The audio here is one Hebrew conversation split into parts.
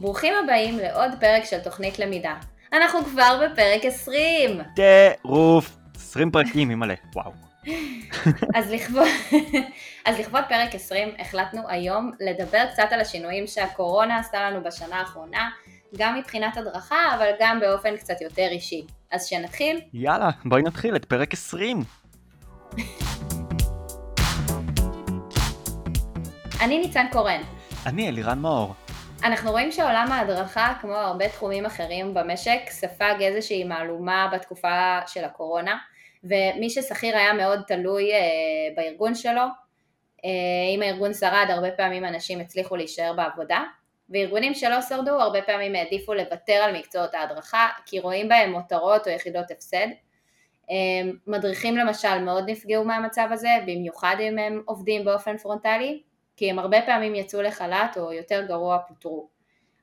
ברוכים הבאים לעוד פרק של תוכנית למידה. אנחנו כבר בפרק 20! טירוף! 20 פרקים, אימא'לה, וואו. אז לכבוד, אז לכבוד פרק 20 החלטנו היום לדבר קצת על השינויים שהקורונה עשתה לנו בשנה האחרונה, גם מבחינת הדרכה, אבל גם באופן קצת יותר אישי. אז שנתחיל? יאללה, בואי נתחיל את פרק 20. אני ניצן קורן. אני אלירן מאור. אנחנו רואים שעולם ההדרכה, כמו הרבה תחומים אחרים במשק, ספג איזושהי מהלומה בתקופה של הקורונה, ומי ששכיר היה מאוד תלוי אה, בארגון שלו. אה, אם הארגון שרד, הרבה פעמים אנשים הצליחו להישאר בעבודה, וארגונים שלא שרדו, הרבה פעמים העדיפו לוותר על מקצועות ההדרכה, כי רואים בהם מותרות או יחידות הפסד. אה, מדריכים למשל מאוד נפגעו מהמצב הזה, במיוחד אם הם עובדים באופן פרונטלי, כי הם הרבה פעמים יצאו לחל"ת או יותר גרוע פוטרו.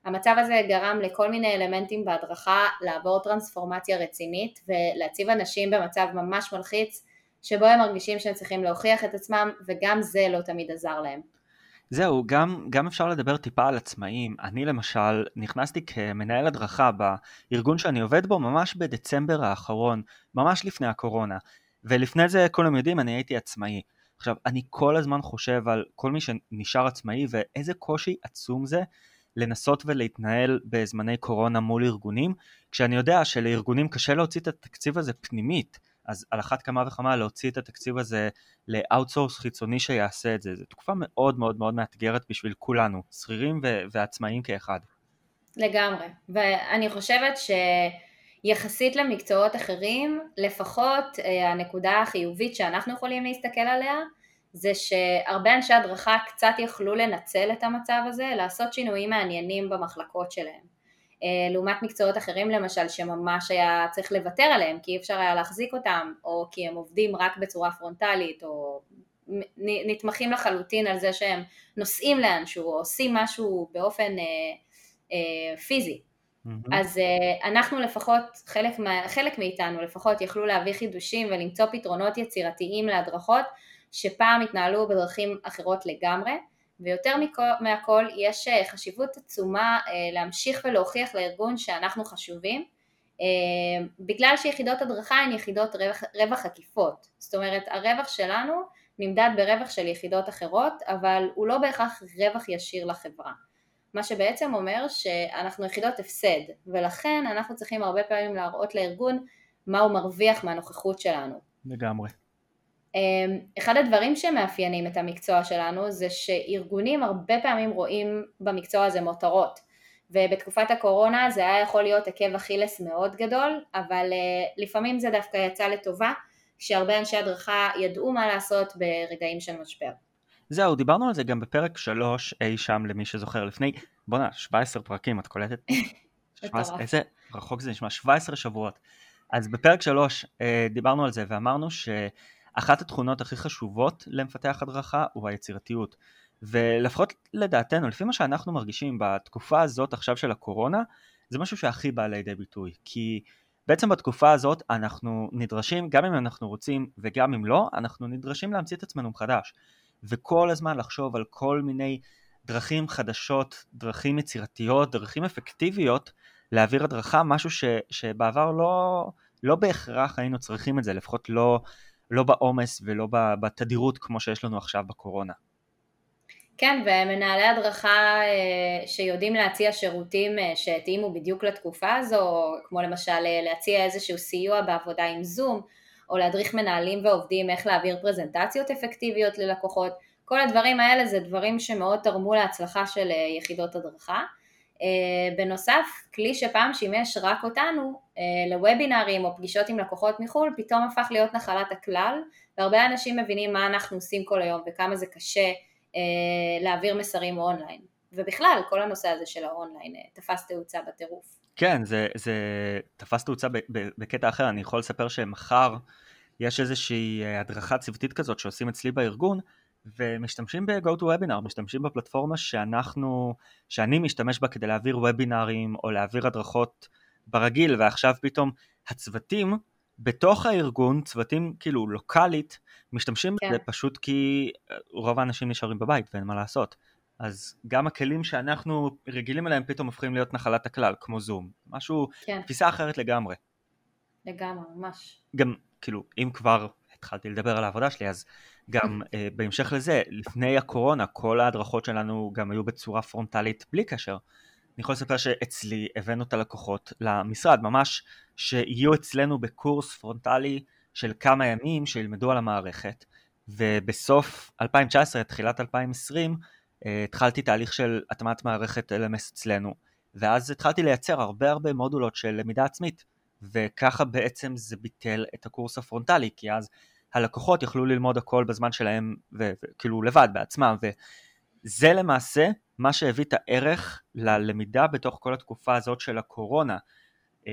המצב הזה גרם לכל מיני אלמנטים בהדרכה לעבור טרנספורמציה רצינית ולהציב אנשים במצב ממש מלחיץ שבו הם מרגישים שהם צריכים להוכיח את עצמם וגם זה לא תמיד עזר להם. זהו, גם, גם אפשר לדבר טיפה על עצמאים. אני למשל נכנסתי כמנהל הדרכה בארגון שאני עובד בו ממש בדצמבר האחרון, ממש לפני הקורונה. ולפני זה, כולם יודעים, אני הייתי עצמאי. עכשיו, אני כל הזמן חושב על כל מי שנשאר עצמאי ואיזה קושי עצום זה לנסות ולהתנהל בזמני קורונה מול ארגונים, כשאני יודע שלארגונים קשה להוציא את התקציב הזה פנימית, אז על אחת כמה וכמה להוציא את התקציב הזה ל outsource חיצוני שיעשה את זה, זו תקופה מאוד מאוד מאוד מאתגרת בשביל כולנו, שכירים ועצמאים כאחד. לגמרי, ואני חושבת ש... יחסית למקצועות אחרים, לפחות אה, הנקודה החיובית שאנחנו יכולים להסתכל עליה, זה שהרבה אנשי הדרכה קצת יכלו לנצל את המצב הזה, לעשות שינויים מעניינים במחלקות שלהם. אה, לעומת מקצועות אחרים למשל שממש היה צריך לוותר עליהם כי אי אפשר היה להחזיק אותם או כי הם עובדים רק בצורה פרונטלית או נתמכים לחלוטין על זה שהם נוסעים לאנשהו או עושים משהו באופן אה, אה, פיזי Mm-hmm. אז uh, אנחנו לפחות, חלק, חלק מאיתנו לפחות יכלו להביא חידושים ולמצוא פתרונות יצירתיים להדרכות שפעם התנהלו בדרכים אחרות לגמרי ויותר מהכל יש uh, חשיבות עצומה uh, להמשיך ולהוכיח לארגון שאנחנו חשובים בגלל שיחידות הדרכה הן יחידות רווח, רווח עקיפות זאת אומרת הרווח שלנו נמדד ברווח של יחידות אחרות אבל הוא לא בהכרח רווח ישיר לחברה מה שבעצם אומר שאנחנו יחידות הפסד, ולכן אנחנו צריכים הרבה פעמים להראות לארגון מה הוא מרוויח מהנוכחות שלנו. לגמרי. אמ, אחד הדברים שמאפיינים את המקצוע שלנו זה שארגונים הרבה פעמים רואים במקצוע הזה מותרות ובתקופת הקורונה זה היה יכול להיות עקב אכילס מאוד גדול אבל אה, לפעמים זה דווקא יצא לטובה כשהרבה אנשי הדרכה ידעו מה לעשות ברגעים של משבר. זהו, דיברנו על זה גם בפרק 3 אי שם למי שזוכר לפני, בואנה, 17 פרקים, את קולטת? 17, איזה רחוק זה נשמע, 17 שבועות. אז בפרק 3 אה, דיברנו על זה ואמרנו שאחת התכונות הכי חשובות למפתח הדרכה הוא היצירתיות. ולפחות לדעתנו, לפי מה שאנחנו מרגישים בתקופה הזאת עכשיו של הקורונה, זה משהו שהכי בא לידי ביטוי. כי בעצם בתקופה הזאת אנחנו נדרשים, גם אם אנחנו רוצים וגם אם לא, אנחנו נדרשים להמציא את עצמנו מחדש. וכל הזמן לחשוב על כל מיני דרכים חדשות, דרכים יצירתיות, דרכים אפקטיביות להעביר הדרכה, משהו ש, שבעבר לא, לא בהכרח היינו צריכים את זה, לפחות לא, לא בעומס ולא בתדירות כמו שיש לנו עכשיו בקורונה. כן, ומנהלי הדרכה אה, שיודעים להציע שירותים אה, שהתאימו בדיוק לתקופה הזו, כמו למשל אה, להציע איזשהו סיוע בעבודה עם זום, או להדריך מנהלים ועובדים איך להעביר פרזנטציות אפקטיביות ללקוחות, כל הדברים האלה זה דברים שמאוד תרמו להצלחה של אה, יחידות הדרכה. אה, בנוסף, כלי שפעם שימש רק אותנו אה, לוובינארים או פגישות עם לקוחות מחו"ל, פתאום הפך להיות נחלת הכלל, והרבה אנשים מבינים מה אנחנו עושים כל היום וכמה זה קשה להעביר מסרים אונליין. ובכלל, כל הנושא הזה של האונליין תפס תאוצה בטירוף. כן, זה, זה תפס תאוצה בקטע אחר, אני יכול לספר שמחר יש איזושהי הדרכה צוותית כזאת שעושים אצלי בארגון, ומשתמשים ב-GoToWebinar, משתמשים בפלטפורמה שאנחנו, שאני משתמש בה כדי להעביר וובינארים או להעביר הדרכות ברגיל, ועכשיו פתאום הצוותים בתוך הארגון, צוותים כאילו לוקאלית, משתמשים כן. בזה פשוט כי רוב האנשים נשארים בבית ואין מה לעשות. אז גם הכלים שאנחנו רגילים אליהם פתאום הופכים להיות נחלת הכלל, כמו זום. משהו, כן. תפיסה אחרת לגמרי. לגמרי, ממש. גם, כאילו, אם כבר התחלתי לדבר על העבודה שלי, אז גם uh, בהמשך לזה, לפני הקורונה, כל ההדרכות שלנו גם היו בצורה פרונטלית בלי קשר. אני יכול לספר שאצלי הבאנו את הלקוחות למשרד, ממש שיהיו אצלנו בקורס פרונטלי של כמה ימים שילמדו על המערכת, ובסוף 2019, תחילת 2020, אה, התחלתי תהליך של הטמעת מערכת LMS אצלנו, ואז התחלתי לייצר הרבה הרבה מודולות של למידה עצמית, וככה בעצם זה ביטל את הקורס הפרונטלי, כי אז הלקוחות יכלו ללמוד הכל בזמן שלהם, וכאילו לבד בעצמם, וזה למעשה מה שהביא את הערך ללמידה בתוך כל התקופה הזאת של הקורונה. אמ,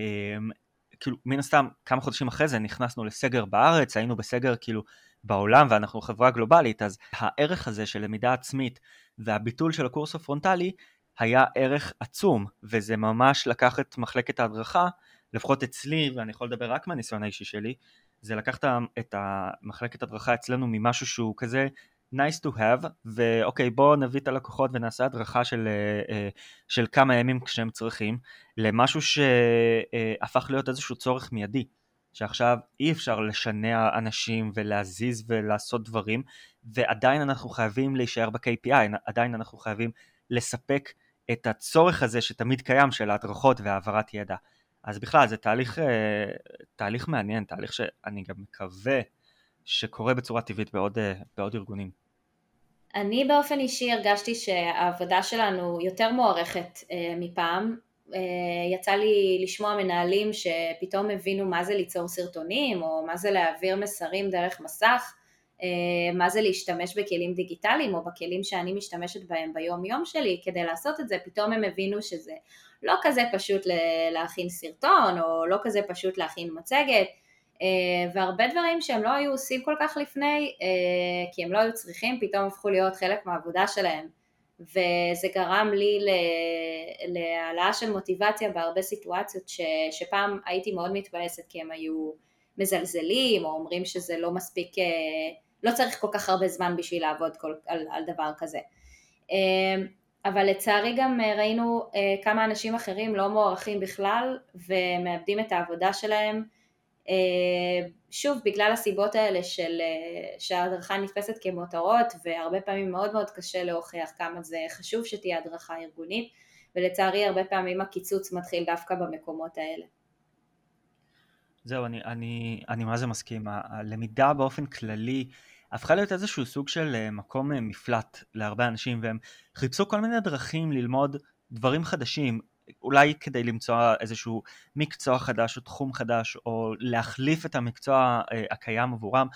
כאילו מן הסתם כמה חודשים אחרי זה נכנסנו לסגר בארץ, היינו בסגר כאילו בעולם ואנחנו חברה גלובלית, אז הערך הזה של למידה עצמית והביטול של הקורס הפרונטלי היה ערך עצום, וזה ממש לקח את מחלקת ההדרכה, לפחות אצלי, ואני יכול לדבר רק מהניסיון האישי שלי, זה לקחת את המחלקת הדרכה אצלנו ממשהו שהוא כזה nice to have, ואוקיי בואו נביא את הלקוחות ונעשה הדרכה של, אה, אה, של כמה ימים כשהם צריכים, למשהו שהפך להיות איזשהו צורך מיידי. שעכשיו אי אפשר לשנע אנשים ולהזיז ולעשות דברים ועדיין אנחנו חייבים להישאר ב-KPI, עדיין אנחנו חייבים לספק את הצורך הזה שתמיד קיים של ההדרכות והעברת ידע. אז בכלל זה תהליך, אה, תהליך מעניין, תהליך שאני גם מקווה שקורה בצורה טבעית בעוד, אה, בעוד ארגונים. אני באופן אישי הרגשתי שהעבודה שלנו יותר מוערכת אה, מפעם, יצא לי לשמוע מנהלים שפתאום הבינו מה זה ליצור סרטונים או מה זה להעביר מסרים דרך מסך, אה, מה זה להשתמש בכלים דיגיטליים או בכלים שאני משתמשת בהם ביום יום שלי כדי לעשות את זה, פתאום הם הבינו שזה לא כזה פשוט להכין סרטון או לא כזה פשוט להכין מצגת אה, והרבה דברים שהם לא היו עושים כל כך לפני כי הם לא היו צריכים פתאום הפכו להיות חלק מהעבודה שלהם וזה גרם לי להעלאה של מוטיבציה בהרבה סיטואציות ש, שפעם הייתי מאוד מתבאסת כי הם היו מזלזלים או אומרים שזה לא מספיק, אה, לא צריך כל כך הרבה זמן בשביל לעבוד כל, על, על דבר כזה. אה, אבל לצערי גם אה, ראינו כמה אנשים אחרים לא מוערכים בכלל ומאבדים את העבודה שלהם שוב, בגלל הסיבות האלה של אה, שההדרכה נתפסת כמותרות והרבה פעמים מאוד מאוד קשה להוכיח כמה זה חשוב שתהיה הדרכה ארגונית ולצערי הרבה פעמים הקיצוץ מתחיל דווקא במקומות האלה. זהו, אני, אני, אני מה זה מסכים, הלמידה באופן כללי הפכה להיות איזשהו סוג של אה, מקום מפלט להרבה אנשים והם חיפשו כל מיני דרכים ללמוד דברים חדשים, אולי כדי למצוא איזשהו מקצוע חדש או תחום חדש או להחליף את המקצוע אה, הקיים עבורם.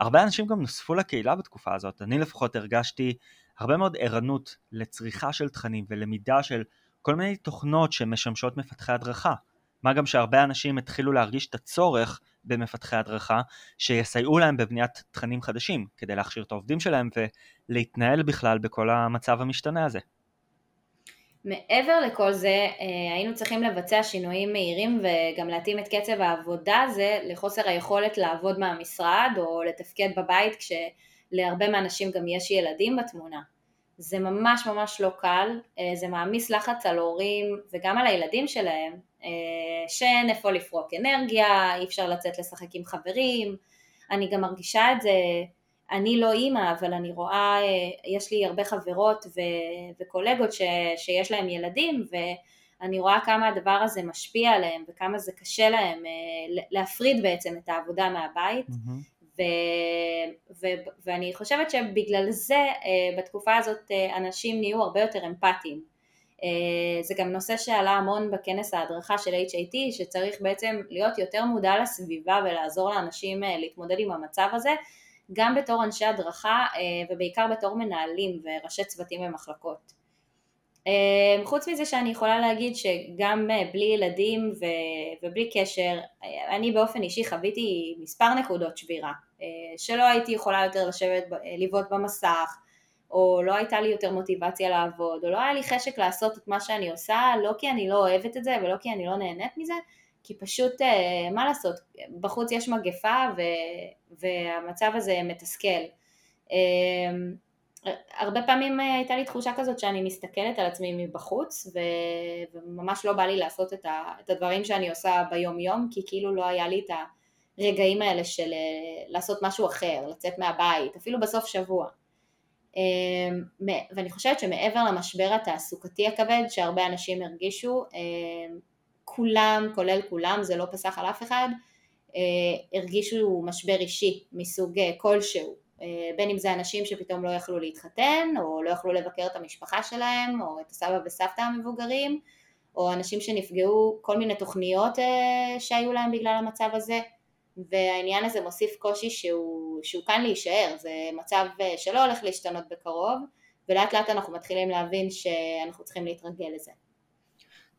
הרבה אנשים גם נוספו לקהילה בתקופה הזאת, אני לפחות הרגשתי הרבה מאוד ערנות לצריכה של תכנים ולמידה של כל מיני תוכנות שמשמשות מפתחי הדרכה. מה גם שהרבה אנשים התחילו להרגיש את הצורך במפתחי הדרכה שיסייעו להם בבניית תכנים חדשים כדי להכשיר את העובדים שלהם ולהתנהל בכלל בכל המצב המשתנה הזה. מעבר לכל זה, אה, היינו צריכים לבצע שינויים מהירים וגם להתאים את קצב העבודה הזה לחוסר היכולת לעבוד מהמשרד או לתפקד בבית כשלהרבה מהאנשים גם יש ילדים בתמונה. זה ממש ממש לא קל, אה, זה מעמיס לחץ על הורים וגם על הילדים שלהם, שאין איפה לפרוק אנרגיה, אי אפשר לצאת לשחק עם חברים, אני גם מרגישה את זה אני לא אימא, אבל אני רואה, יש לי הרבה חברות ו- וקולגות ש- שיש להם ילדים, ואני רואה כמה הדבר הזה משפיע עליהם וכמה זה קשה להם אה, להפריד בעצם את העבודה מהבית. Mm-hmm. ו- ו- ואני חושבת שבגלל זה אה, בתקופה הזאת אה, אנשים נהיו הרבה יותר אמפתיים. זה גם נושא שעלה המון בכנס ההדרכה של HIT, שצריך בעצם להיות יותר מודע לסביבה ולעזור לאנשים להתמודד עם המצב הזה, גם בתור אנשי הדרכה אה, ובעיקר בתור מנהלים וראשי צוותים במחלקות. אה, חוץ מזה שאני יכולה להגיד שגם אה, בלי ילדים ובלי קשר, אני באופן אישי חוויתי מספר נקודות שבירה, שלא הייתי יכולה יותר לשבת, לבעוט במסך, או לא הייתה לי יותר מוטיבציה לעבוד, או לא היה לי חשק לעשות את מה שאני עושה, לא כי אני לא אוהבת את זה ולא כי אני לא נהנית מזה, כי פשוט, אה, מה לעשות, בחוץ יש מגפה ו, והמצב הזה מתסכל. אה, הרבה פעמים הייתה לי תחושה כזאת שאני מסתכלת על עצמי מבחוץ ו... וממש לא בא לי לעשות את, ה... את הדברים שאני עושה ביום יום כי כאילו לא היה לי את הרגעים האלה של לעשות משהו אחר, לצאת מהבית, אפילו בסוף שבוע. אמ, ואני חושבת שמעבר למשבר התעסוקתי הכבד שהרבה אנשים הרגישו, אמ, כולם, כולל כולם, זה לא פסח על אף אחד, אה, הרגישו משבר אישי מסוג אה, כלשהו, אה, בין אם זה אנשים שפתאום לא יכלו להתחתן, או לא יכלו לבקר את המשפחה שלהם, או את הסבא וסבתא המבוגרים, או אנשים שנפגעו כל מיני תוכניות שהיו להם בגלל המצב הזה, והעניין הזה מוסיף קושי שהוא, שהוא כאן להישאר, זה מצב שלא הולך להשתנות בקרוב, ולאט לאט אנחנו מתחילים להבין שאנחנו צריכים להתרגל לזה.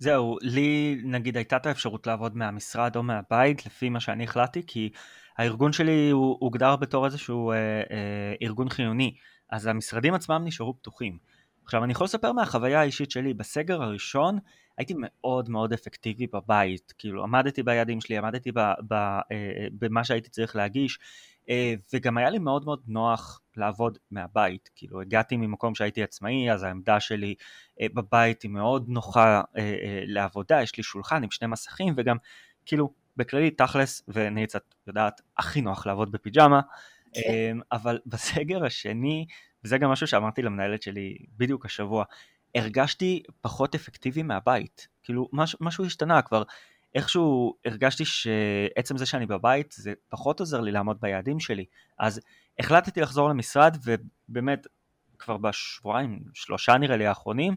זהו, לי נגיד הייתה את האפשרות לעבוד מהמשרד או מהבית לפי מה שאני החלטתי, כי הארגון שלי הוא הוגדר בתור איזשהו אה, אה, ארגון חיוני, אז המשרדים עצמם נשארו פתוחים. עכשיו אני יכול לספר מהחוויה האישית שלי, בסגר הראשון הייתי מאוד מאוד אפקטיבי בבית, כאילו עמדתי ביעדים שלי, עמדתי ב, ב, אה, במה שהייתי צריך להגיש, אה, וגם היה לי מאוד מאוד נוח לעבוד מהבית, כאילו הגעתי ממקום שהייתי עצמאי, אז העמדה שלי אה, בבית היא מאוד נוחה לעבודה, יש לי שולחן עם שני מסכים וגם כאילו בכללי תכלס, וניצה את יודעת, הכי נוח לעבוד בפיג'מה, כן. אבל בסגר השני, וזה גם משהו שאמרתי למנהלת שלי בדיוק השבוע, הרגשתי פחות אפקטיבי מהבית, כאילו מש, משהו השתנה כבר, איכשהו הרגשתי שעצם זה שאני בבית זה פחות עוזר לי לעמוד ביעדים שלי, אז החלטתי לחזור למשרד ובאמת כבר בשבועיים, שלושה נראה לי האחרונים,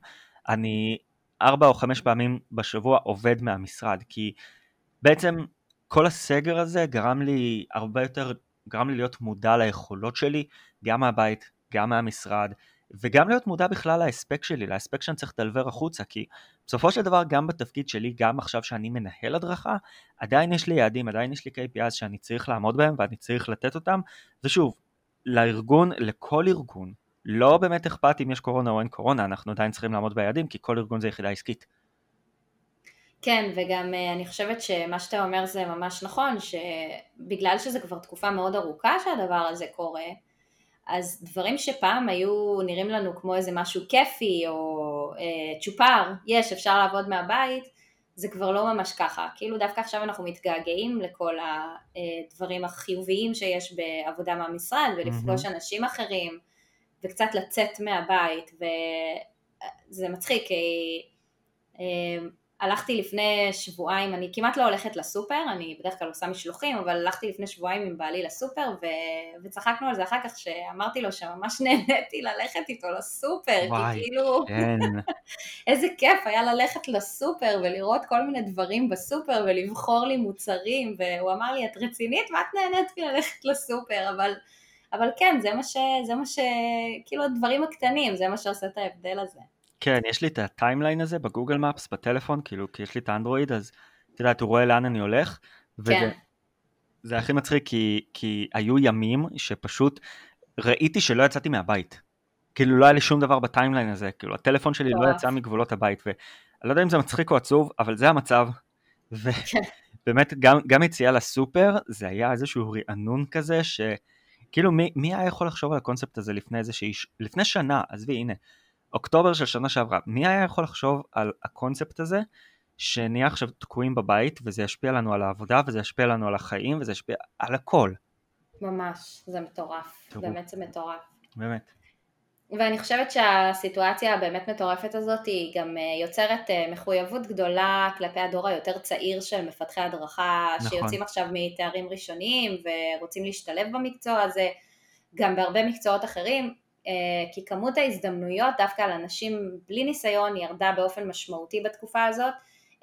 אני ארבע או חמש פעמים בשבוע עובד מהמשרד, כי בעצם כל הסגר הזה גרם לי הרבה יותר, גרם לי להיות מודע ליכולות שלי, גם מהבית, גם מהמשרד, וגם להיות מודע בכלל להספק שלי, להספק שאני צריך לדלבר החוצה, כי בסופו של דבר גם בתפקיד שלי, גם עכשיו שאני מנהל הדרכה, עדיין יש לי יעדים, עדיין יש לי KPIs שאני צריך לעמוד בהם ואני צריך לתת אותם, ושוב, לארגון, לכל ארגון, לא באמת אכפת אם יש קורונה או אין קורונה, אנחנו עדיין צריכים לעמוד ביעדים, כי כל ארגון זה יחידה עסקית. כן, וגם אה, אני חושבת שמה שאתה אומר זה ממש נכון, שבגלל שזה כבר תקופה מאוד ארוכה שהדבר הזה קורה, אז דברים שפעם היו נראים לנו כמו איזה משהו כיפי או אה, צ'ופר, יש, אפשר לעבוד מהבית, זה כבר לא ממש ככה. כאילו דווקא עכשיו אנחנו מתגעגעים לכל הדברים החיוביים שיש בעבודה מהמשרד ולפגוש mm-hmm. אנשים אחרים וקצת לצאת מהבית וזה מצחיק כי אה, הלכתי לפני שבועיים, אני כמעט לא הולכת לסופר, אני בדרך כלל עושה משלוחים, אבל הלכתי לפני שבועיים עם בעלי לסופר ו... וצחקנו על זה אחר כך שאמרתי לו שממש נהניתי ללכת איתו לסופר, וואי, כי כאילו, כן. איזה כיף היה ללכת לסופר ולראות כל מיני דברים בסופר ולבחור לי מוצרים, והוא אמר לי, את רצינית? מה את נהנית ללכת לסופר? אבל... אבל כן, זה מה ש... זה מה ש... כאילו הדברים הקטנים, זה מה שעושה את ההבדל הזה. כן, יש לי את ה timeline הזה ב Google Maps, בטלפון, כאילו, כי יש לי את האנדרואיד, אז את יודעת, הוא רואה לאן אני הולך. וזה, כן. זה הכי מצחיק, כי, כי היו ימים שפשוט ראיתי שלא יצאתי מהבית. כאילו, לא היה לי שום דבר ב timeline הזה, כאילו, הטלפון שלי לא יצא מגבולות הבית, ואני לא יודע אם זה מצחיק או עצוב, אבל זה המצב. ובאמת, כן. גם, גם יציאה לסופר, זה היה איזשהו רענון כזה, שכאילו, מי, מי היה יכול לחשוב על הקונספט הזה לפני איזושהי, לפני שנה, עזבי, הנה. אוקטובר של שנה שעברה, מי היה יכול לחשוב על הקונספט הזה שנהיה עכשיו תקועים בבית וזה ישפיע לנו על העבודה וזה ישפיע לנו על החיים וזה ישפיע על הכל. ממש, זה מטורף, תראו. באמת זה מטורף. באמת. ואני חושבת שהסיטואציה הבאמת מטורפת הזאת היא גם אה, יוצרת אה, מחויבות גדולה כלפי הדור היותר צעיר של מפתחי הדרכה נכון. שיוצאים עכשיו מתארים ראשוניים ורוצים להשתלב במקצוע הזה, גם בהרבה מקצועות אחרים, כי כמות ההזדמנויות דווקא לאנשים בלי ניסיון ירדה באופן משמעותי בתקופה הזאת,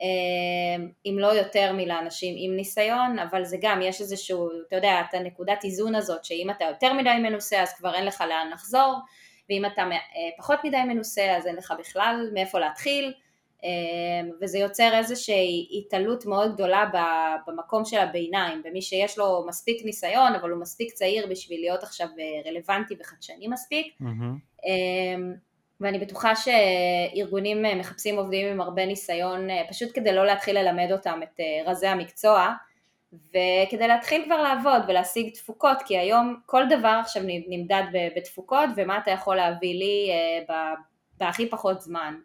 אה, אם לא יותר מלאנשים עם ניסיון, אבל זה גם, יש איזשהו, אתה יודע, את הנקודת איזון הזאת, שאם אתה יותר מדי מנוסה אז כבר אין לך לאן לחזור, ואם אתה אה, פחות מדי מנוסה אז אין לך בכלל מאיפה להתחיל, וזה יוצר איזושהי התעלות מאוד גדולה במקום של הביניים, במי שיש לו מספיק ניסיון אבל הוא מספיק צעיר בשביל להיות עכשיו אה, רלוונטי וחדשני מספיק mm-hmm. ואני בטוחה שארגונים אה, מחפשים עובדים עם הרבה ניסיון פשוט כדי לא להתחיל ללמד אותם את רזי המקצוע וכדי להתחיל כבר לעבוד ולהשיג תפוקות, כי היום כל דבר עכשיו נמדד בתפוקות ומה אתה יכול להביא לי בהכי פחות זמן.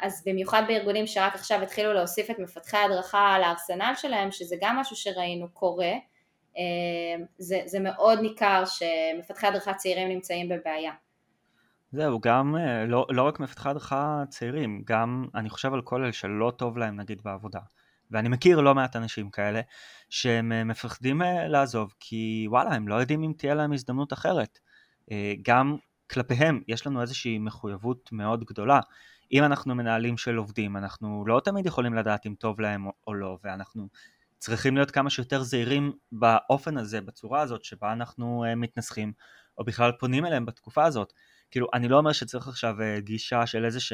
אז במיוחד בארגונים שרק עכשיו התחילו להוסיף את מפתחי ההדרכה לארסנל שלהם, שזה גם משהו שראינו קורה, זה, זה מאוד ניכר שמפתחי הדרכה צעירים נמצאים בבעיה. זהו, גם אה, לא, לא רק מפתחי הדרכה צעירים, גם אני חושב על כל אלה שלא טוב להם נגיד בעבודה. ואני מכיר לא מעט אנשים כאלה שהם אה, מפחדים אה, לעזוב כי וואלה הם לא יודעים אם תהיה להם הזדמנות אחרת. גם כלפיהם יש לנו איזושהי מחויבות מאוד גדולה. אם אנחנו מנהלים של עובדים אנחנו לא תמיד יכולים לדעת אם טוב להם או לא ואנחנו צריכים להיות כמה שיותר זהירים באופן הזה, בצורה הזאת שבה אנחנו מתנסחים או בכלל פונים אליהם בתקופה הזאת. כאילו, אני לא אומר שצריך עכשיו אה, גישה של איזה ש...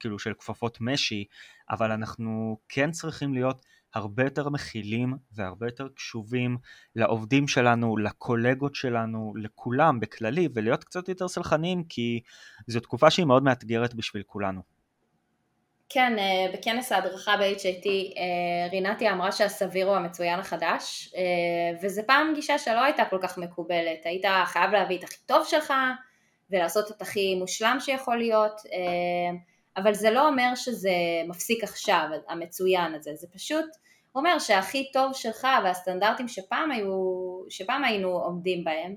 כאילו, של כפפות משי, אבל אנחנו כן צריכים להיות הרבה יותר מכילים והרבה יותר קשובים לעובדים שלנו, לקולגות שלנו, לכולם בכללי, ולהיות קצת יותר סלחניים, כי זו תקופה שהיא מאוד מאתגרת בשביל כולנו. כן, אה, בכנס ההדרכה ב-HIT אה, רינתי אמרה שהסביר הוא המצוין החדש, וזה פעם גישה שלא הייתה כל כך מקובלת, היית חייב להביא את הכי טוב שלך, ולעשות את הכי מושלם שיכול להיות, אה, אבל זה לא אומר שזה מפסיק עכשיו, המצוין הזה, זה פשוט אומר שהכי טוב שלך והסטנדרטים שפעם, היו, שפעם היינו עומדים בהם,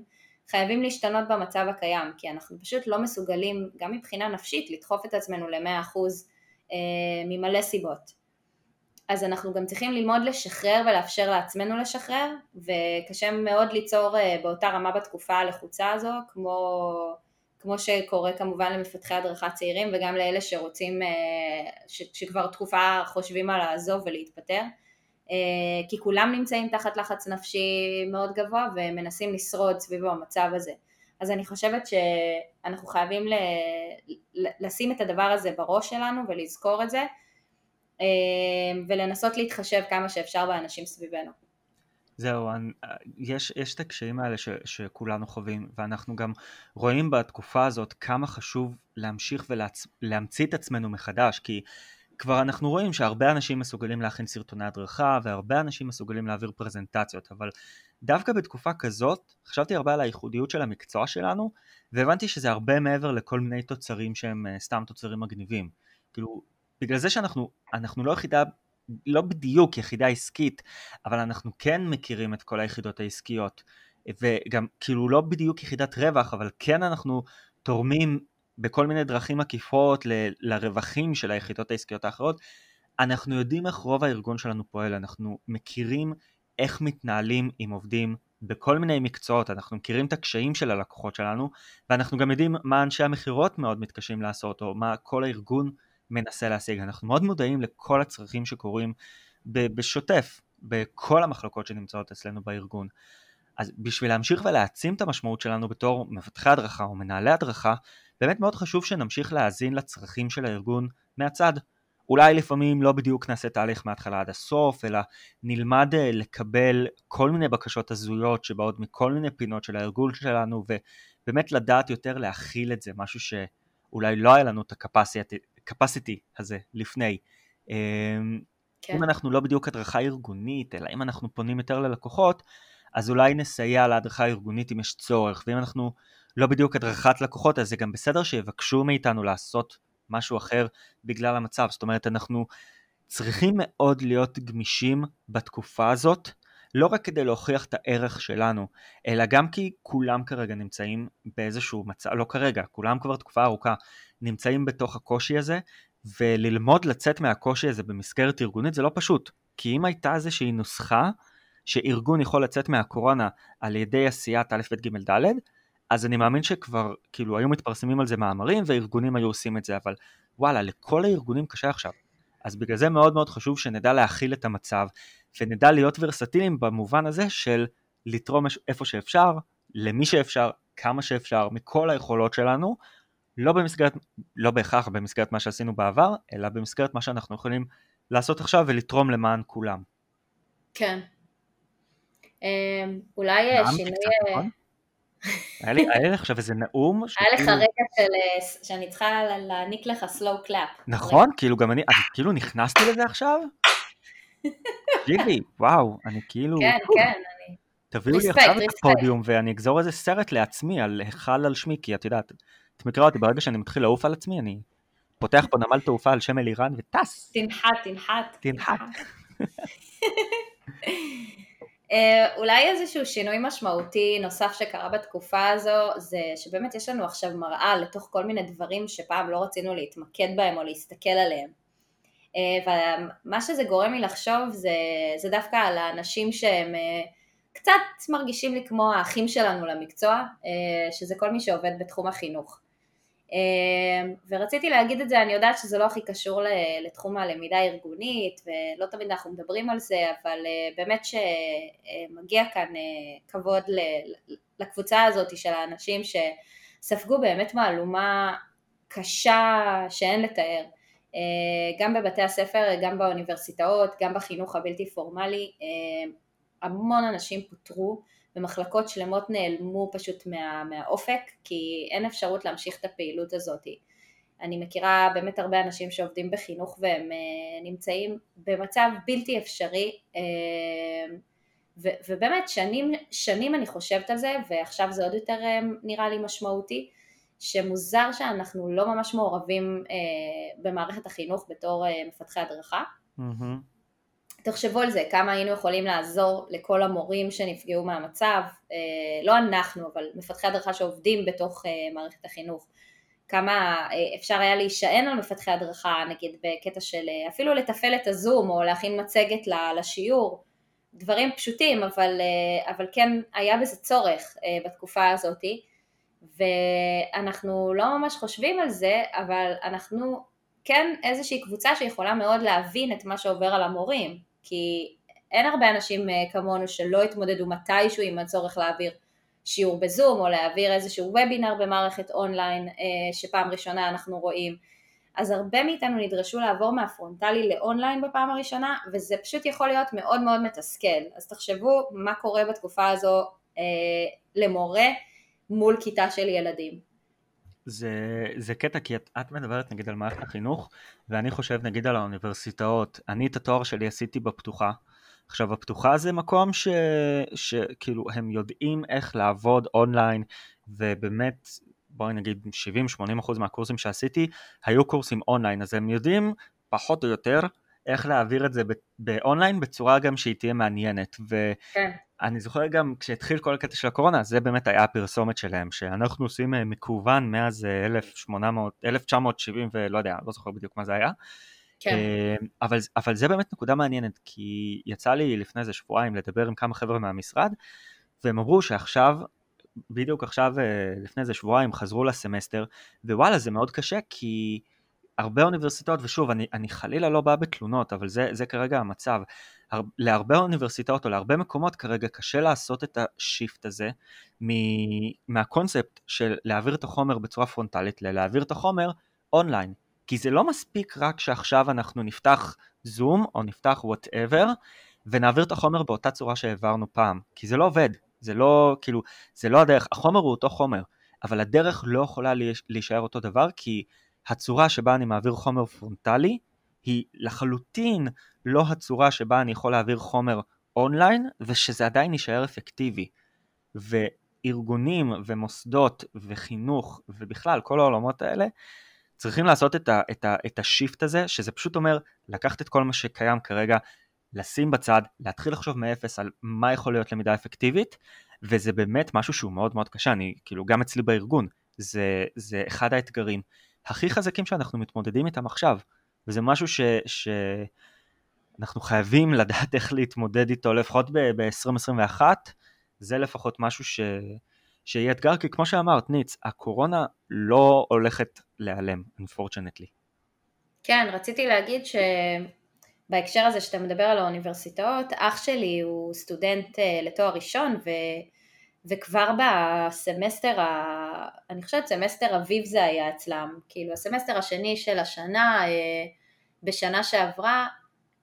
חייבים להשתנות במצב הקיים, כי אנחנו פשוט לא מסוגלים, גם מבחינה נפשית, לדחוף את עצמנו ל-100% אה, ממלא סיבות. אז אנחנו גם צריכים ללמוד לשחרר ולאפשר לעצמנו לשחרר, וקשה מאוד ליצור אה, באותה רמה בתקופה הלחוצה הזו, כמו כמו שקורה כמובן למפתחי הדרכה צעירים וגם לאלה שרוצים, אה, ש, שכבר תקופה חושבים על לעזוב ולהתפטר, אה, כי כולם נמצאים תחת לחץ נפשי מאוד גבוה ומנסים לשרוד סביב המצב הזה. אז אני חושבת שאנחנו חייבים ל, לשים את הדבר הזה בראש שלנו ולזכור את זה אה, ולנסות להתחשב כמה שאפשר באנשים סביבנו. זהו, אני, יש, יש את הקשיים האלה ש, שכולנו חווים, ואנחנו גם רואים בתקופה הזאת כמה חשוב להמשיך ולהמציא את עצמנו מחדש, כי כבר אנחנו רואים שהרבה אנשים מסוגלים להכין סרטוני הדרכה, והרבה אנשים מסוגלים להעביר פרזנטציות, אבל דווקא בתקופה כזאת, חשבתי הרבה על הייחודיות של המקצוע שלנו, והבנתי שזה הרבה מעבר לכל מיני תוצרים שהם אה, סתם תוצרים מגניבים. כאילו, בגלל זה שאנחנו לא יחידה לא בדיוק יחידה עסקית, אבל אנחנו כן מכירים את כל היחידות העסקיות, וגם כאילו לא בדיוק יחידת רווח, אבל כן אנחנו תורמים בכל מיני דרכים עקיפות ל- לרווחים של היחידות העסקיות האחרות, אנחנו יודעים איך רוב הארגון שלנו פועל, אנחנו מכירים איך מתנהלים עם עובדים בכל מיני מקצועות, אנחנו מכירים את הקשיים של הלקוחות שלנו, ואנחנו גם יודעים מה אנשי המכירות מאוד מתקשים לעשות, או מה כל הארגון מנסה להשיג. אנחנו מאוד מודעים לכל הצרכים שקורים בשוטף, בכל המחלקות שנמצאות אצלנו בארגון. אז בשביל להמשיך ולהעצים את המשמעות שלנו בתור מפתחי הדרכה או מנהלי הדרכה, באמת מאוד חשוב שנמשיך להאזין לצרכים של הארגון מהצד. אולי לפעמים לא בדיוק נעשה תהליך מההתחלה עד הסוף, אלא נלמד אה, לקבל כל מיני בקשות הזויות שבאות מכל מיני פינות של הארגון שלנו, ובאמת לדעת יותר להכיל את זה, משהו שאולי לא היה לנו את capacity הזה לפני. אמ, כן. אם אנחנו לא בדיוק הדרכה ארגונית, אלא אם אנחנו פונים יותר ללקוחות, אז אולי נסייע להדרכה הארגונית אם יש צורך, ואם אנחנו לא בדיוק הדרכת לקוחות, אז זה גם בסדר שיבקשו מאיתנו לעשות משהו אחר בגלל המצב. זאת אומרת, אנחנו צריכים מאוד להיות גמישים בתקופה הזאת, לא רק כדי להוכיח את הערך שלנו, אלא גם כי כולם כרגע נמצאים באיזשהו מצב, לא כרגע, כולם כבר תקופה ארוכה נמצאים בתוך הקושי הזה, וללמוד לצאת מהקושי הזה במסגרת ארגונית זה לא פשוט, כי אם הייתה איזושהי נוסחה שארגון יכול לצאת מהקורונה על ידי עשיית א', ב', ג', ד', אז אני מאמין שכבר, כאילו, היו מתפרסמים על זה מאמרים וארגונים היו עושים את זה, אבל וואלה, לכל הארגונים קשה עכשיו. אז בגלל זה מאוד מאוד חשוב שנדע להכיל את המצב, ונדע להיות ורסטיליים במובן הזה של לתרום איפה שאפשר, למי שאפשר, כמה שאפשר, מכל היכולות שלנו, לא במסגרת, לא בהכרח במסגרת מה שעשינו בעבר, אלא במסגרת מה שאנחנו יכולים לעשות עכשיו ולתרום למען כולם. כן. אמ, אולי אה, שינוי... אה, נכון? היה לי עכשיו איזה נאום. היה לך רגע אה, שאני צריכה להעניק לך slow clap. נכון, כאילו גם אני, כאילו נכנסתי לזה עכשיו? תקשיבי, וואו, אני כאילו... כן, כן, אני... תביאו לי עכשיו את הפודיום ואני אגזור איזה סרט לעצמי על היכל על שמי, כי את יודעת, את מכירה אותי, ברגע שאני מתחיל לעוף על עצמי, אני פותח פה נמל תעופה על שם אלירן וטס. תנחת, תנחת. תנחת. אה, אולי איזשהו שינוי משמעותי נוסף שקרה בתקופה הזו זה שבאמת יש לנו עכשיו מראה לתוך כל מיני דברים שפעם לא רצינו להתמקד בהם או להסתכל עליהם. אה, ומה שזה גורם לי לחשוב זה, זה דווקא על האנשים שהם אה, קצת מרגישים לי כמו האחים שלנו למקצוע, שזה כל מי שעובד בתחום החינוך. ורציתי להגיד את זה, אני יודעת שזה לא הכי קשור לתחום הלמידה הארגונית ולא תמיד אנחנו מדברים על זה, אבל אה, באמת שמגיע כאן אה, כבוד לקבוצה הזאת של האנשים שספגו באמת מהלומה קשה שאין לתאר, אה, גם בבתי הספר, גם באוניברסיטאות, גם בחינוך הבלתי פורמלי, המון אנשים פוטרו ומחלקות שלמות נעלמו פשוט מה, מהאופק כי אין אפשרות להמשיך את הפעילות הזאת. אני מכירה באמת הרבה אנשים שעובדים בחינוך והם uh, נמצאים במצב בלתי אפשרי ובאמת שנים, שנים אני חושבת על זה ועכשיו זה עוד יותר נראה לי משמעותי שמוזר שאנחנו לא ממש מעורבים uh, במערכת החינוך בתור uh, מפתחי הדרכה. mm-hmm. תחשבו על זה, כמה היינו יכולים לעזור לכל המורים שנפגעו מהמצב, אה, לא אנחנו, אבל מפתחי הדרכה שעובדים בתוך אה, מערכת החינוך, כמה אה, אפשר היה להישען על מפתחי הדרכה, נגיד בקטע של אפילו לתפעל את הזום או להכין מצגת לשיעור, דברים פשוטים, אבל, אבל כן היה בזה צורך בתקופה הזאתי, ואנחנו לא ממש חושבים על זה, אבל אנחנו כן איזושהי קבוצה שיכולה מאוד להבין את מה שעובר על המורים, כי אין הרבה אנשים אה, כמונו שלא התמודדו מתישהו עם הצורך להעביר שיעור בזום או להעביר איזשהו וובינר במערכת אונליין אה, שפעם ראשונה אנחנו רואים. אז הרבה מאיתנו נדרשו לעבור מהפרונטלי לאונליין בפעם הראשונה וזה פשוט יכול להיות מאוד מאוד מתסכל. אז תחשבו מה קורה בתקופה הזו אה, למורה מול כיתה של ילדים. זה, זה קטע כי את, את מדברת נגיד על מערכת החינוך ואני חושב נגיד על האוניברסיטאות אני את התואר שלי עשיתי בפתוחה עכשיו הפתוחה זה מקום ש, שכאילו הם יודעים איך לעבוד אונליין ובאמת בואי נגיד 70-80% מהקורסים שעשיתי היו קורסים אונליין אז הם יודעים פחות או יותר איך להעביר את זה באונליין בצורה גם שהיא תהיה מעניינת ו... כן. אני זוכר גם כשהתחיל כל הקטע של הקורונה, זה באמת היה הפרסומת שלהם, שאנחנו עושים אה, מקוון מאז 1800, אה, 1970 ולא יודע, לא זוכר בדיוק מה זה היה. כן. אה, אבל, אבל זה באמת נקודה מעניינת, כי יצא לי לפני איזה שבועיים לדבר עם כמה חבר'ה מהמשרד, והם אמרו שעכשיו, בדיוק עכשיו לפני איזה שבועיים חזרו לסמסטר, ווואלה זה מאוד קשה כי הרבה אוניברסיטאות, ושוב אני, אני חלילה לא בא בתלונות, אבל זה, זה כרגע המצב, להרבה אוניברסיטאות או להרבה מקומות כרגע קשה לעשות את ה shift הזה מהקונספט של להעביר את החומר בצורה פרונטלית ללהעביר את החומר אונליין. כי זה לא מספיק רק שעכשיו אנחנו נפתח זום או נפתח whatever ונעביר את החומר באותה צורה שהעברנו פעם, כי זה לא עובד, זה לא, כאילו, זה לא הדרך, החומר הוא אותו חומר, אבל הדרך לא יכולה להישאר אותו דבר כי הצורה שבה אני מעביר חומר פרונטלי היא לחלוטין לא הצורה שבה אני יכול להעביר חומר אונליין ושזה עדיין יישאר אפקטיבי. וארגונים ומוסדות וחינוך ובכלל כל העולמות האלה צריכים לעשות את, ה, את, ה, את ה shift הזה שזה פשוט אומר לקחת את כל מה שקיים כרגע לשים בצד, להתחיל לחשוב מאפס על מה יכול להיות למידה אפקטיבית וזה באמת משהו שהוא מאוד מאוד קשה, אני כאילו גם אצלי בארגון זה, זה אחד האתגרים הכי חזקים שאנחנו מתמודדים איתם עכשיו וזה משהו ש... ש... אנחנו חייבים לדעת איך להתמודד איתו לפחות ב-2021, זה לפחות משהו ש... שיהיה אתגר, כי כמו שאמרת, ניץ, הקורונה לא הולכת להיעלם, unfortunately. כן, רציתי להגיד שבהקשר הזה שאתה מדבר על האוניברסיטאות, אח שלי הוא סטודנט אה, לתואר ראשון, ו... וכבר בסמסטר, ה... אני חושבת סמסטר אביב זה היה אצלם, כאילו הסמסטר השני של השנה, אה, בשנה שעברה,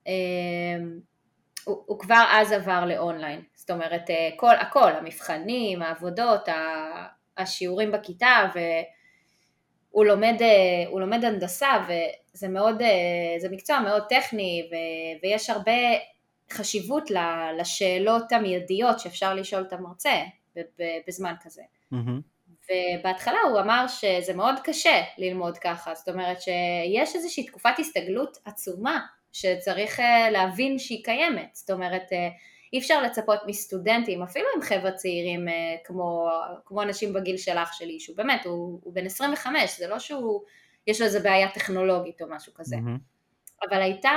אמ, הוא, הוא כבר אז עבר לאונליין, זאת אומרת אה, כל, הכל, המבחנים, העבודות, השיעורים בכיתה והוא לומד, אה, לומד הנדסה וזה מאוד, אה, זה מקצוע מאוד טכני ו, ויש הרבה חשיבות לשאלות המיידיות שאפשר לשאול את המרצה בזמן כזה. Mm-hmm. ובהתחלה הוא אמר שזה מאוד קשה ללמוד ככה, זאת אומרת שיש איזושהי תקופת הסתגלות עצומה שצריך אה, להבין שהיא קיימת, זאת אומרת אה, אי אפשר לצפות מסטודנטים, אפילו עם חבר'ה צעירים אה, כמו, כמו אנשים בגיל של אח שלי, שהוא באמת, הוא, הוא בן 25, זה לא שהוא, יש לו איזה בעיה טכנולוגית או משהו כזה, mm-hmm. אבל הייתה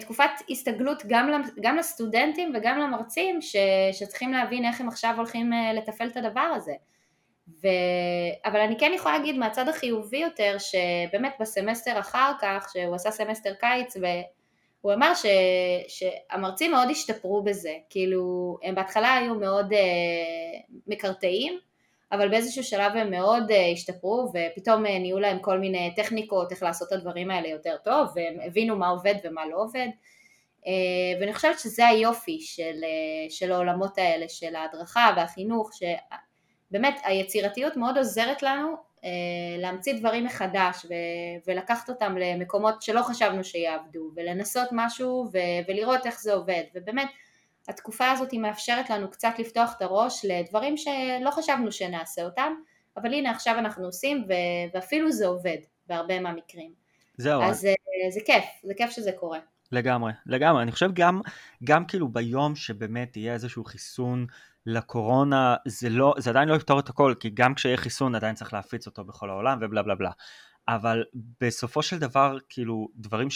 תקופת הסתגלות גם, גם לסטודנטים וגם למרצים ש, שצריכים להבין איך הם עכשיו הולכים לתפעל את הדבר הזה. ו... אבל אני כן יכולה להגיד מהצד החיובי יותר, שבאמת בסמסטר אחר כך, שהוא עשה סמסטר קיץ, והוא אמר ש... שהמרצים מאוד השתפרו בזה, כאילו הם בהתחלה היו מאוד uh, מקרטעים, אבל באיזשהו שלב הם מאוד אה, השתפרו ופתאום אה, נהיו להם כל מיני טכניקות איך לעשות את הדברים האלה יותר טוב והם הבינו מה עובד ומה לא עובד. uh, ואני חושבת שזה היופי של, של העולמות האלה של ההדרכה והחינוך באמת היצירתיות מאוד עוזרת לנו אה, להמציא דברים מחדש ו- ולקחת אותם למקומות שלא חשבנו שיעבדו ולנסות משהו ו- ולראות איך זה עובד. ובאמת התקופה הזאת היא מאפשרת לנו קצת לפתוח את הראש לדברים שלא חשבנו שנעשה אותם אבל הנה עכשיו אנחנו עושים ו- ואפילו זה עובד בהרבה מהמקרים. זהו אז זה, אה, זה כיף, זה כיף שזה קורה. לגמרי, לגמרי, אני חושב גם, גם כאילו ביום שבאמת יהיה איזשהו חיסון לקורונה זה לא, זה עדיין לא יפתור את הכל, כי גם כשיהיה חיסון עדיין צריך להפיץ אותו בכל העולם ובלה בלה בלה. אבל בסופו של דבר, כאילו, דברים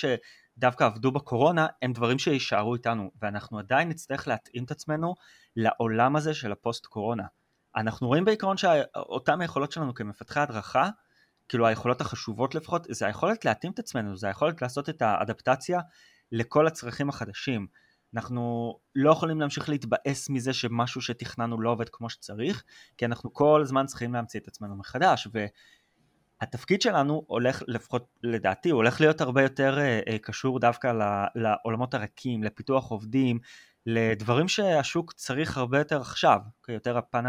שדווקא עבדו בקורונה, הם דברים שיישארו איתנו, ואנחנו עדיין נצטרך להתאים את עצמנו לעולם הזה של הפוסט קורונה. אנחנו רואים בעיקרון שאותן היכולות שלנו כמפתחי הדרכה, כאילו היכולות החשובות לפחות, זה היכולת להתאים את עצמנו, זה היכולת לעשות את האדפטציה לכל הצרכים החדשים. אנחנו לא יכולים להמשיך להתבאס מזה שמשהו שתכננו לא עובד כמו שצריך, כי אנחנו כל הזמן צריכים להמציא את עצמנו מחדש, והתפקיד שלנו הולך, לפחות לדעתי, הוא הולך להיות הרבה יותר אה, אה, קשור דווקא לעולמות הרכים, לפיתוח עובדים, לדברים שהשוק צריך הרבה יותר עכשיו, אוקיי? יותר הפן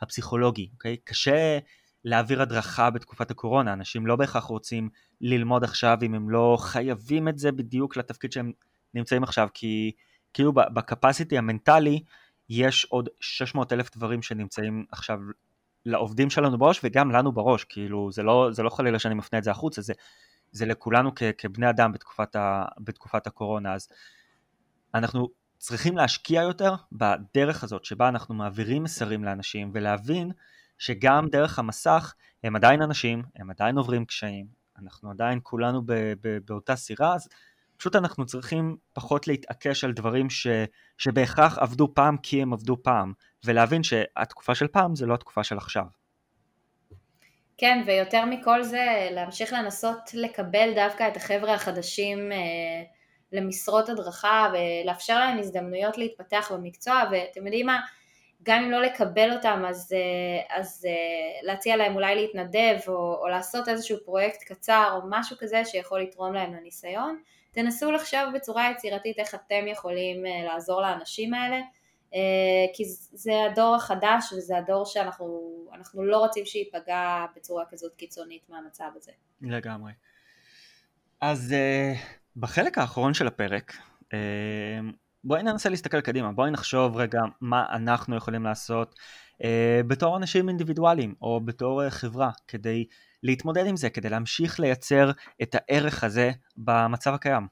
הפסיכולוגי? אוקיי? קשה להעביר הדרכה בתקופת הקורונה, אנשים לא בהכרח רוצים ללמוד עכשיו אם הם לא חייבים את זה בדיוק לתפקיד שהם נמצאים עכשיו, כי כאילו בקפסיטי המנטלי יש עוד 600 אלף דברים שנמצאים עכשיו לעובדים שלנו בראש וגם לנו בראש, כאילו זה לא, זה לא חלילה שאני מפנה את זה החוצה, זה, זה לכולנו כ, כבני אדם בתקופת, ה, בתקופת הקורונה, אז אנחנו צריכים להשקיע יותר בדרך הזאת שבה אנחנו מעבירים מסרים לאנשים ולהבין שגם דרך המסך הם עדיין אנשים, הם עדיין עוברים קשיים, אנחנו עדיין כולנו ב, ב, באותה סירה, אז פשוט אנחנו צריכים פחות להתעקש על דברים ש, שבהכרח עבדו פעם כי הם עבדו פעם, ולהבין שהתקופה של פעם זה לא התקופה של עכשיו. כן, ויותר מכל זה, להמשיך לנסות לקבל דווקא את החבר'ה החדשים אה, למשרות הדרכה ולאפשר להם הזדמנויות להתפתח במקצוע, ואתם יודעים מה, גם אם לא לקבל אותם, אז, אה, אז אה, להציע להם אולי להתנדב או, או לעשות איזשהו פרויקט קצר או משהו כזה שיכול לתרום להם לניסיון. תנסו לחשוב בצורה יצירתית איך אתם יכולים אה, לעזור לאנשים האלה, כי זה הדור החדש וזה הדור שאנחנו לא רוצים שייפגע בצורה כזאת קיצונית מהמצב הזה. לגמרי. אז אה, בחלק האחרון של הפרק, בואי ננסה להסתכל קדימה, בואי נחשוב רגע מה אנחנו יכולים לעשות בתור אנשים אינדיבידואליים או בתור חברה כדי להתמודד עם זה, כדי להמשיך לייצר את הערך הזה במצב הקיים?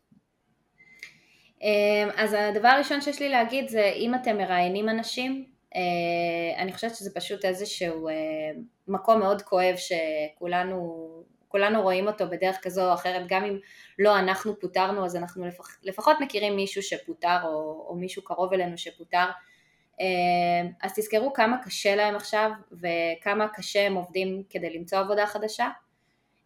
אמ, אז הדבר הראשון שיש לי להגיד זה אם אתם מראיינים אנשים, אה, אני חושבת שזה פשוט איזשהו אה, מקום מאוד כואב שכולנו כולנו רואים אותו בדרך כזו או אחרת, גם אם לא אנחנו פוטרנו אז אנחנו לפח, לפחות מכירים מישהו שפוטר או, או מישהו קרוב אלינו שפוטר, אה, אז תזכרו כמה קשה להם עכשיו וכמה קשה הם עובדים כדי למצוא עבודה חדשה.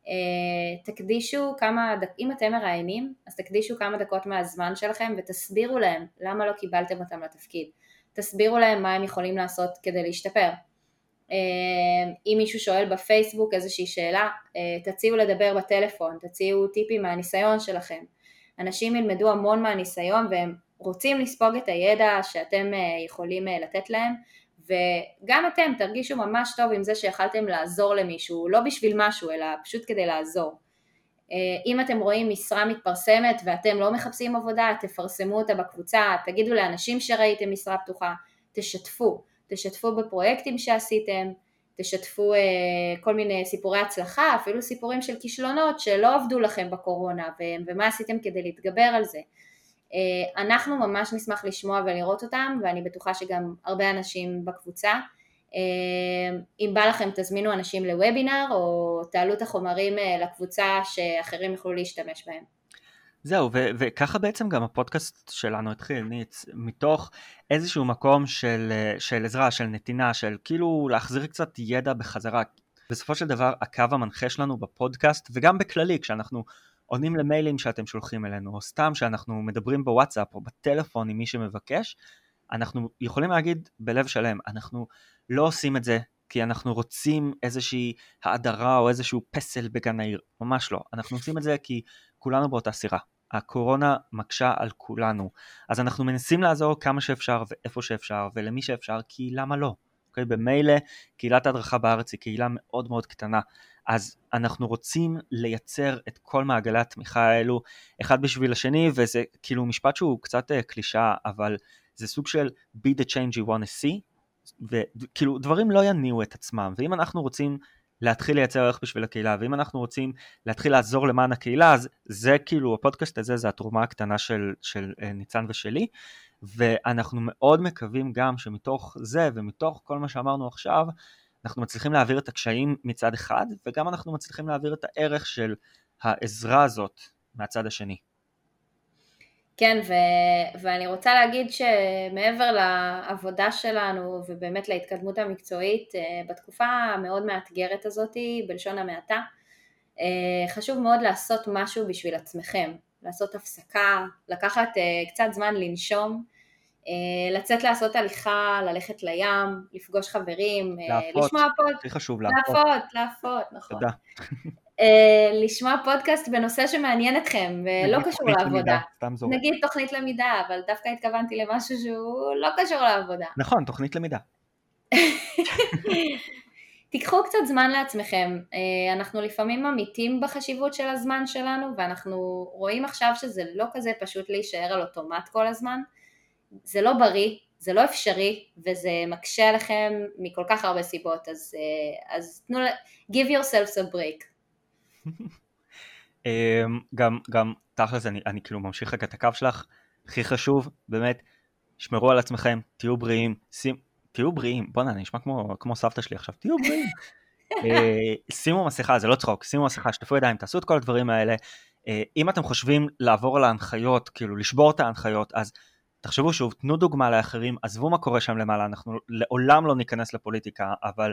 אה, תקדישו כמה, אם אתם מראיינים, אז תקדישו כמה דקות מהזמן שלכם ותסבירו להם למה לא קיבלתם אותם לתפקיד. תסבירו להם מה הם יכולים לעשות כדי להשתפר. אה, אם מישהו שואל בפייסבוק איזושהי שאלה, תציעו לדבר בטלפון, תציעו טיפים מהניסיון שלכם. אנשים ילמדו המון מהניסיון והם רוצים לספוג את הידע שאתם אה, יכולים אה, לתת להם וגם אתם תרגישו ממש טוב עם זה שיכלתם לעזור למישהו, לא בשביל משהו אלא פשוט כדי לעזור. אם אתם רואים משרה מתפרסמת ואתם לא מחפשים עבודה, תפרסמו אותה בקבוצה, תגידו לאנשים שראיתם משרה פתוחה, תשתפו, תשתפו בפרויקטים שעשיתם, תשתפו כל מיני סיפורי הצלחה, אפילו סיפורים של כישלונות שלא עבדו לכם בקורונה ומה עשיתם כדי להתגבר על זה. אה, אנחנו ממש נשמח לשמוע ולראות אותם ואני בטוחה שגם הרבה אנשים בקבוצה. אה, אם בא לכם תזמינו אנשים לוובינר או תעלו את החומרים אה, לקבוצה שאחרים יוכלו להשתמש בהם. זהו, ו- וככה בעצם גם הפודקאסט שלנו התחיל, ניץ, מתוך איזשהו מקום של, של עזרה, של נתינה, של כאילו להחזיר קצת ידע בחזרה. בסופו של דבר הקו המנחה שלנו בפודקאסט, וגם בכללי, כשאנחנו עונים למיילים שאתם שולחים אלינו, או סתם שאנחנו מדברים בוואטסאפ או בטלפון עם מי שמבקש, אנחנו יכולים להגיד בלב שלם, אנחנו לא עושים את זה כי אנחנו רוצים איזושהי האדרה או איזשהו פסל בגן העיר, ממש לא. אנחנו עושים את זה כי כולנו באותה סירה. הקורונה מקשה על כולנו, אז אנחנו מנסים לעזור כמה שאפשר ואיפה שאפשר ולמי שאפשר, כי למה לא? אוקיי? במילא קהילת ההדרכה בארץ היא קהילה מאוד מאוד קטנה, אז אנחנו רוצים לייצר את כל מעגלי התמיכה האלו אחד בשביל השני, וזה כאילו משפט שהוא קצת uh, קלישאה, אבל זה סוג של be the change you want to see, וכאילו דברים לא יניעו את עצמם, ואם אנחנו רוצים להתחיל לייצר ערך בשביל הקהילה, ואם אנחנו רוצים להתחיל לעזור למען הקהילה, אז זה כאילו, הפודקאסט הזה זה התרומה הקטנה של, של uh, ניצן ושלי, ואנחנו מאוד מקווים גם שמתוך זה ומתוך כל מה שאמרנו עכשיו, אנחנו מצליחים להעביר את הקשיים מצד אחד, וגם אנחנו מצליחים להעביר את הערך של העזרה הזאת מהצד השני. כן, ו- ואני רוצה להגיד שמעבר לעבודה שלנו ובאמת להתקדמות המקצועית, אה, בתקופה המאוד מאתגרת הזאת, בלשון המעטה, אה, חשוב מאוד לעשות משהו בשביל עצמכם, לעשות הפסקה, לקחת אה, קצת זמן לנשום, לצאת לעשות הליכה, ללכת לים, לפגוש חברים, אה, להפות, לשמוע פוד... הכי חשוב להפות. להפות, להפות, נכון. תודה. אה, לשמוע פודקאסט בנושא שמעניין אתכם ולא קשור לעבודה. למידה, נגיד תוכנית למידה, אבל דווקא התכוונתי למשהו שהוא לא קשור לעבודה. נכון, תוכנית למידה. תיקחו קצת זמן לעצמכם, אנחנו לפעמים אמיתים בחשיבות של הזמן שלנו ואנחנו רואים עכשיו שזה לא כזה פשוט להישאר על אוטומט כל הזמן. זה לא בריא, זה לא אפשרי, וזה מקשה עליכם מכל כך הרבה סיבות, אז, אה, אז תנו, give yourselves a break. אמ, גם, גם תכל'ס אני, אני כאילו ממשיך רק את הקו שלך, הכי חשוב, באמת, שמרו על עצמכם, תהיו בריאים, שים, תהיו בריאים, בואנה, אני נשמע כמו, כמו סבתא שלי עכשיו, תהיו בריאים. אה, שימו מסכה, זה לא צחוק, שימו מסכה, שטפו ידיים, תעשו את כל הדברים האלה. אה, אם אתם חושבים לעבור על ההנחיות, כאילו לשבור את ההנחיות, אז תחשבו שוב, תנו דוגמה לאחרים, עזבו מה קורה שם למעלה, אנחנו לעולם לא ניכנס לפוליטיקה, אבל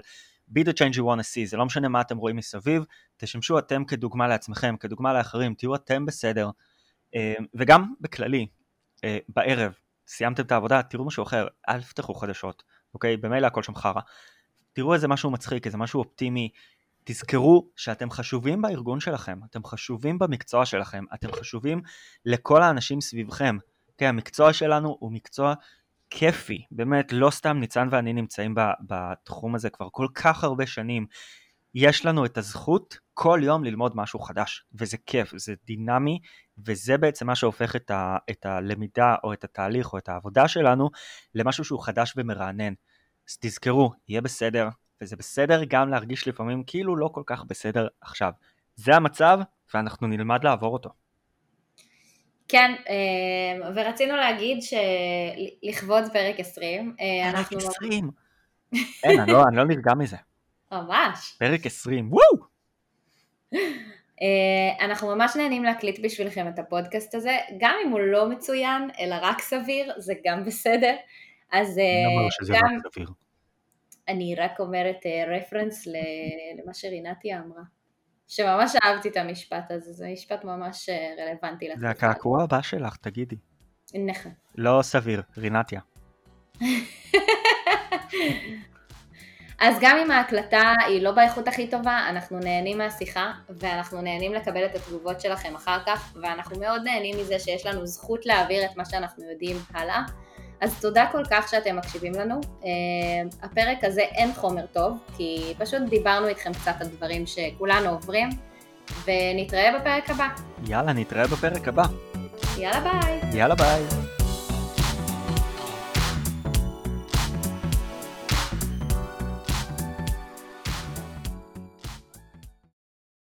be the change you want to see, זה לא משנה מה אתם רואים מסביב, תשמשו אתם כדוגמה לעצמכם, כדוגמה לאחרים, תהיו אתם בסדר, אה, וגם בכללי, אה, בערב, סיימתם את העבודה, תראו משהו אחר, אל תפתחו חדשות, אוקיי? במילא הכל שם חרא. תראו איזה משהו מצחיק, איזה משהו אופטימי, תזכרו שאתם חשובים בארגון שלכם, אתם חשובים במקצוע שלכם, אתם חשובים לכל האנשים סביבכם. כן, המקצוע שלנו הוא מקצוע כיפי, באמת, לא סתם ניצן ואני נמצאים בתחום הזה כבר כל כך הרבה שנים. יש לנו את הזכות כל יום ללמוד משהו חדש, וזה כיף, זה דינמי, וזה בעצם מה שהופך את, ה, את הלמידה או את התהליך או את העבודה שלנו למשהו שהוא חדש ומרענן. אז תזכרו, יהיה בסדר, וזה בסדר גם להרגיש לפעמים כאילו לא כל כך בסדר עכשיו. זה המצב, ואנחנו נלמד לעבור אותו. כן, אה, ורצינו להגיד שלכבוד פרק 20, אה, פרק 20? אין, אני לא, אני לא נרגע מזה. ממש. פרק 20, וואו! אה, אנחנו ממש נהנים להקליט בשבילכם את הפודקאסט הזה, גם אם הוא לא מצוין, אלא רק סביר, זה גם בסדר. אז גם... רק סביר. אני רק אומרת רפרנס למה שרינתיה אמרה. שממש אהבתי את המשפט הזה, זה משפט ממש אה, רלוונטי לתקופה. זה הקעקוע הבא שלך, תגידי. נכון. לא סביר, רינתיה. אז גם אם ההקלטה היא לא באיכות הכי טובה, אנחנו נהנים מהשיחה, ואנחנו נהנים לקבל את התגובות שלכם אחר כך, ואנחנו מאוד נהנים מזה שיש לנו זכות להעביר את מה שאנחנו יודעים הלאה. אז תודה כל כך שאתם מקשיבים לנו. Uh, הפרק הזה אין חומר טוב, כי פשוט דיברנו איתכם קצת על דברים שכולנו עוברים, ונתראה בפרק הבא. יאללה, נתראה בפרק הבא. יאללה ביי. יאללה ביי.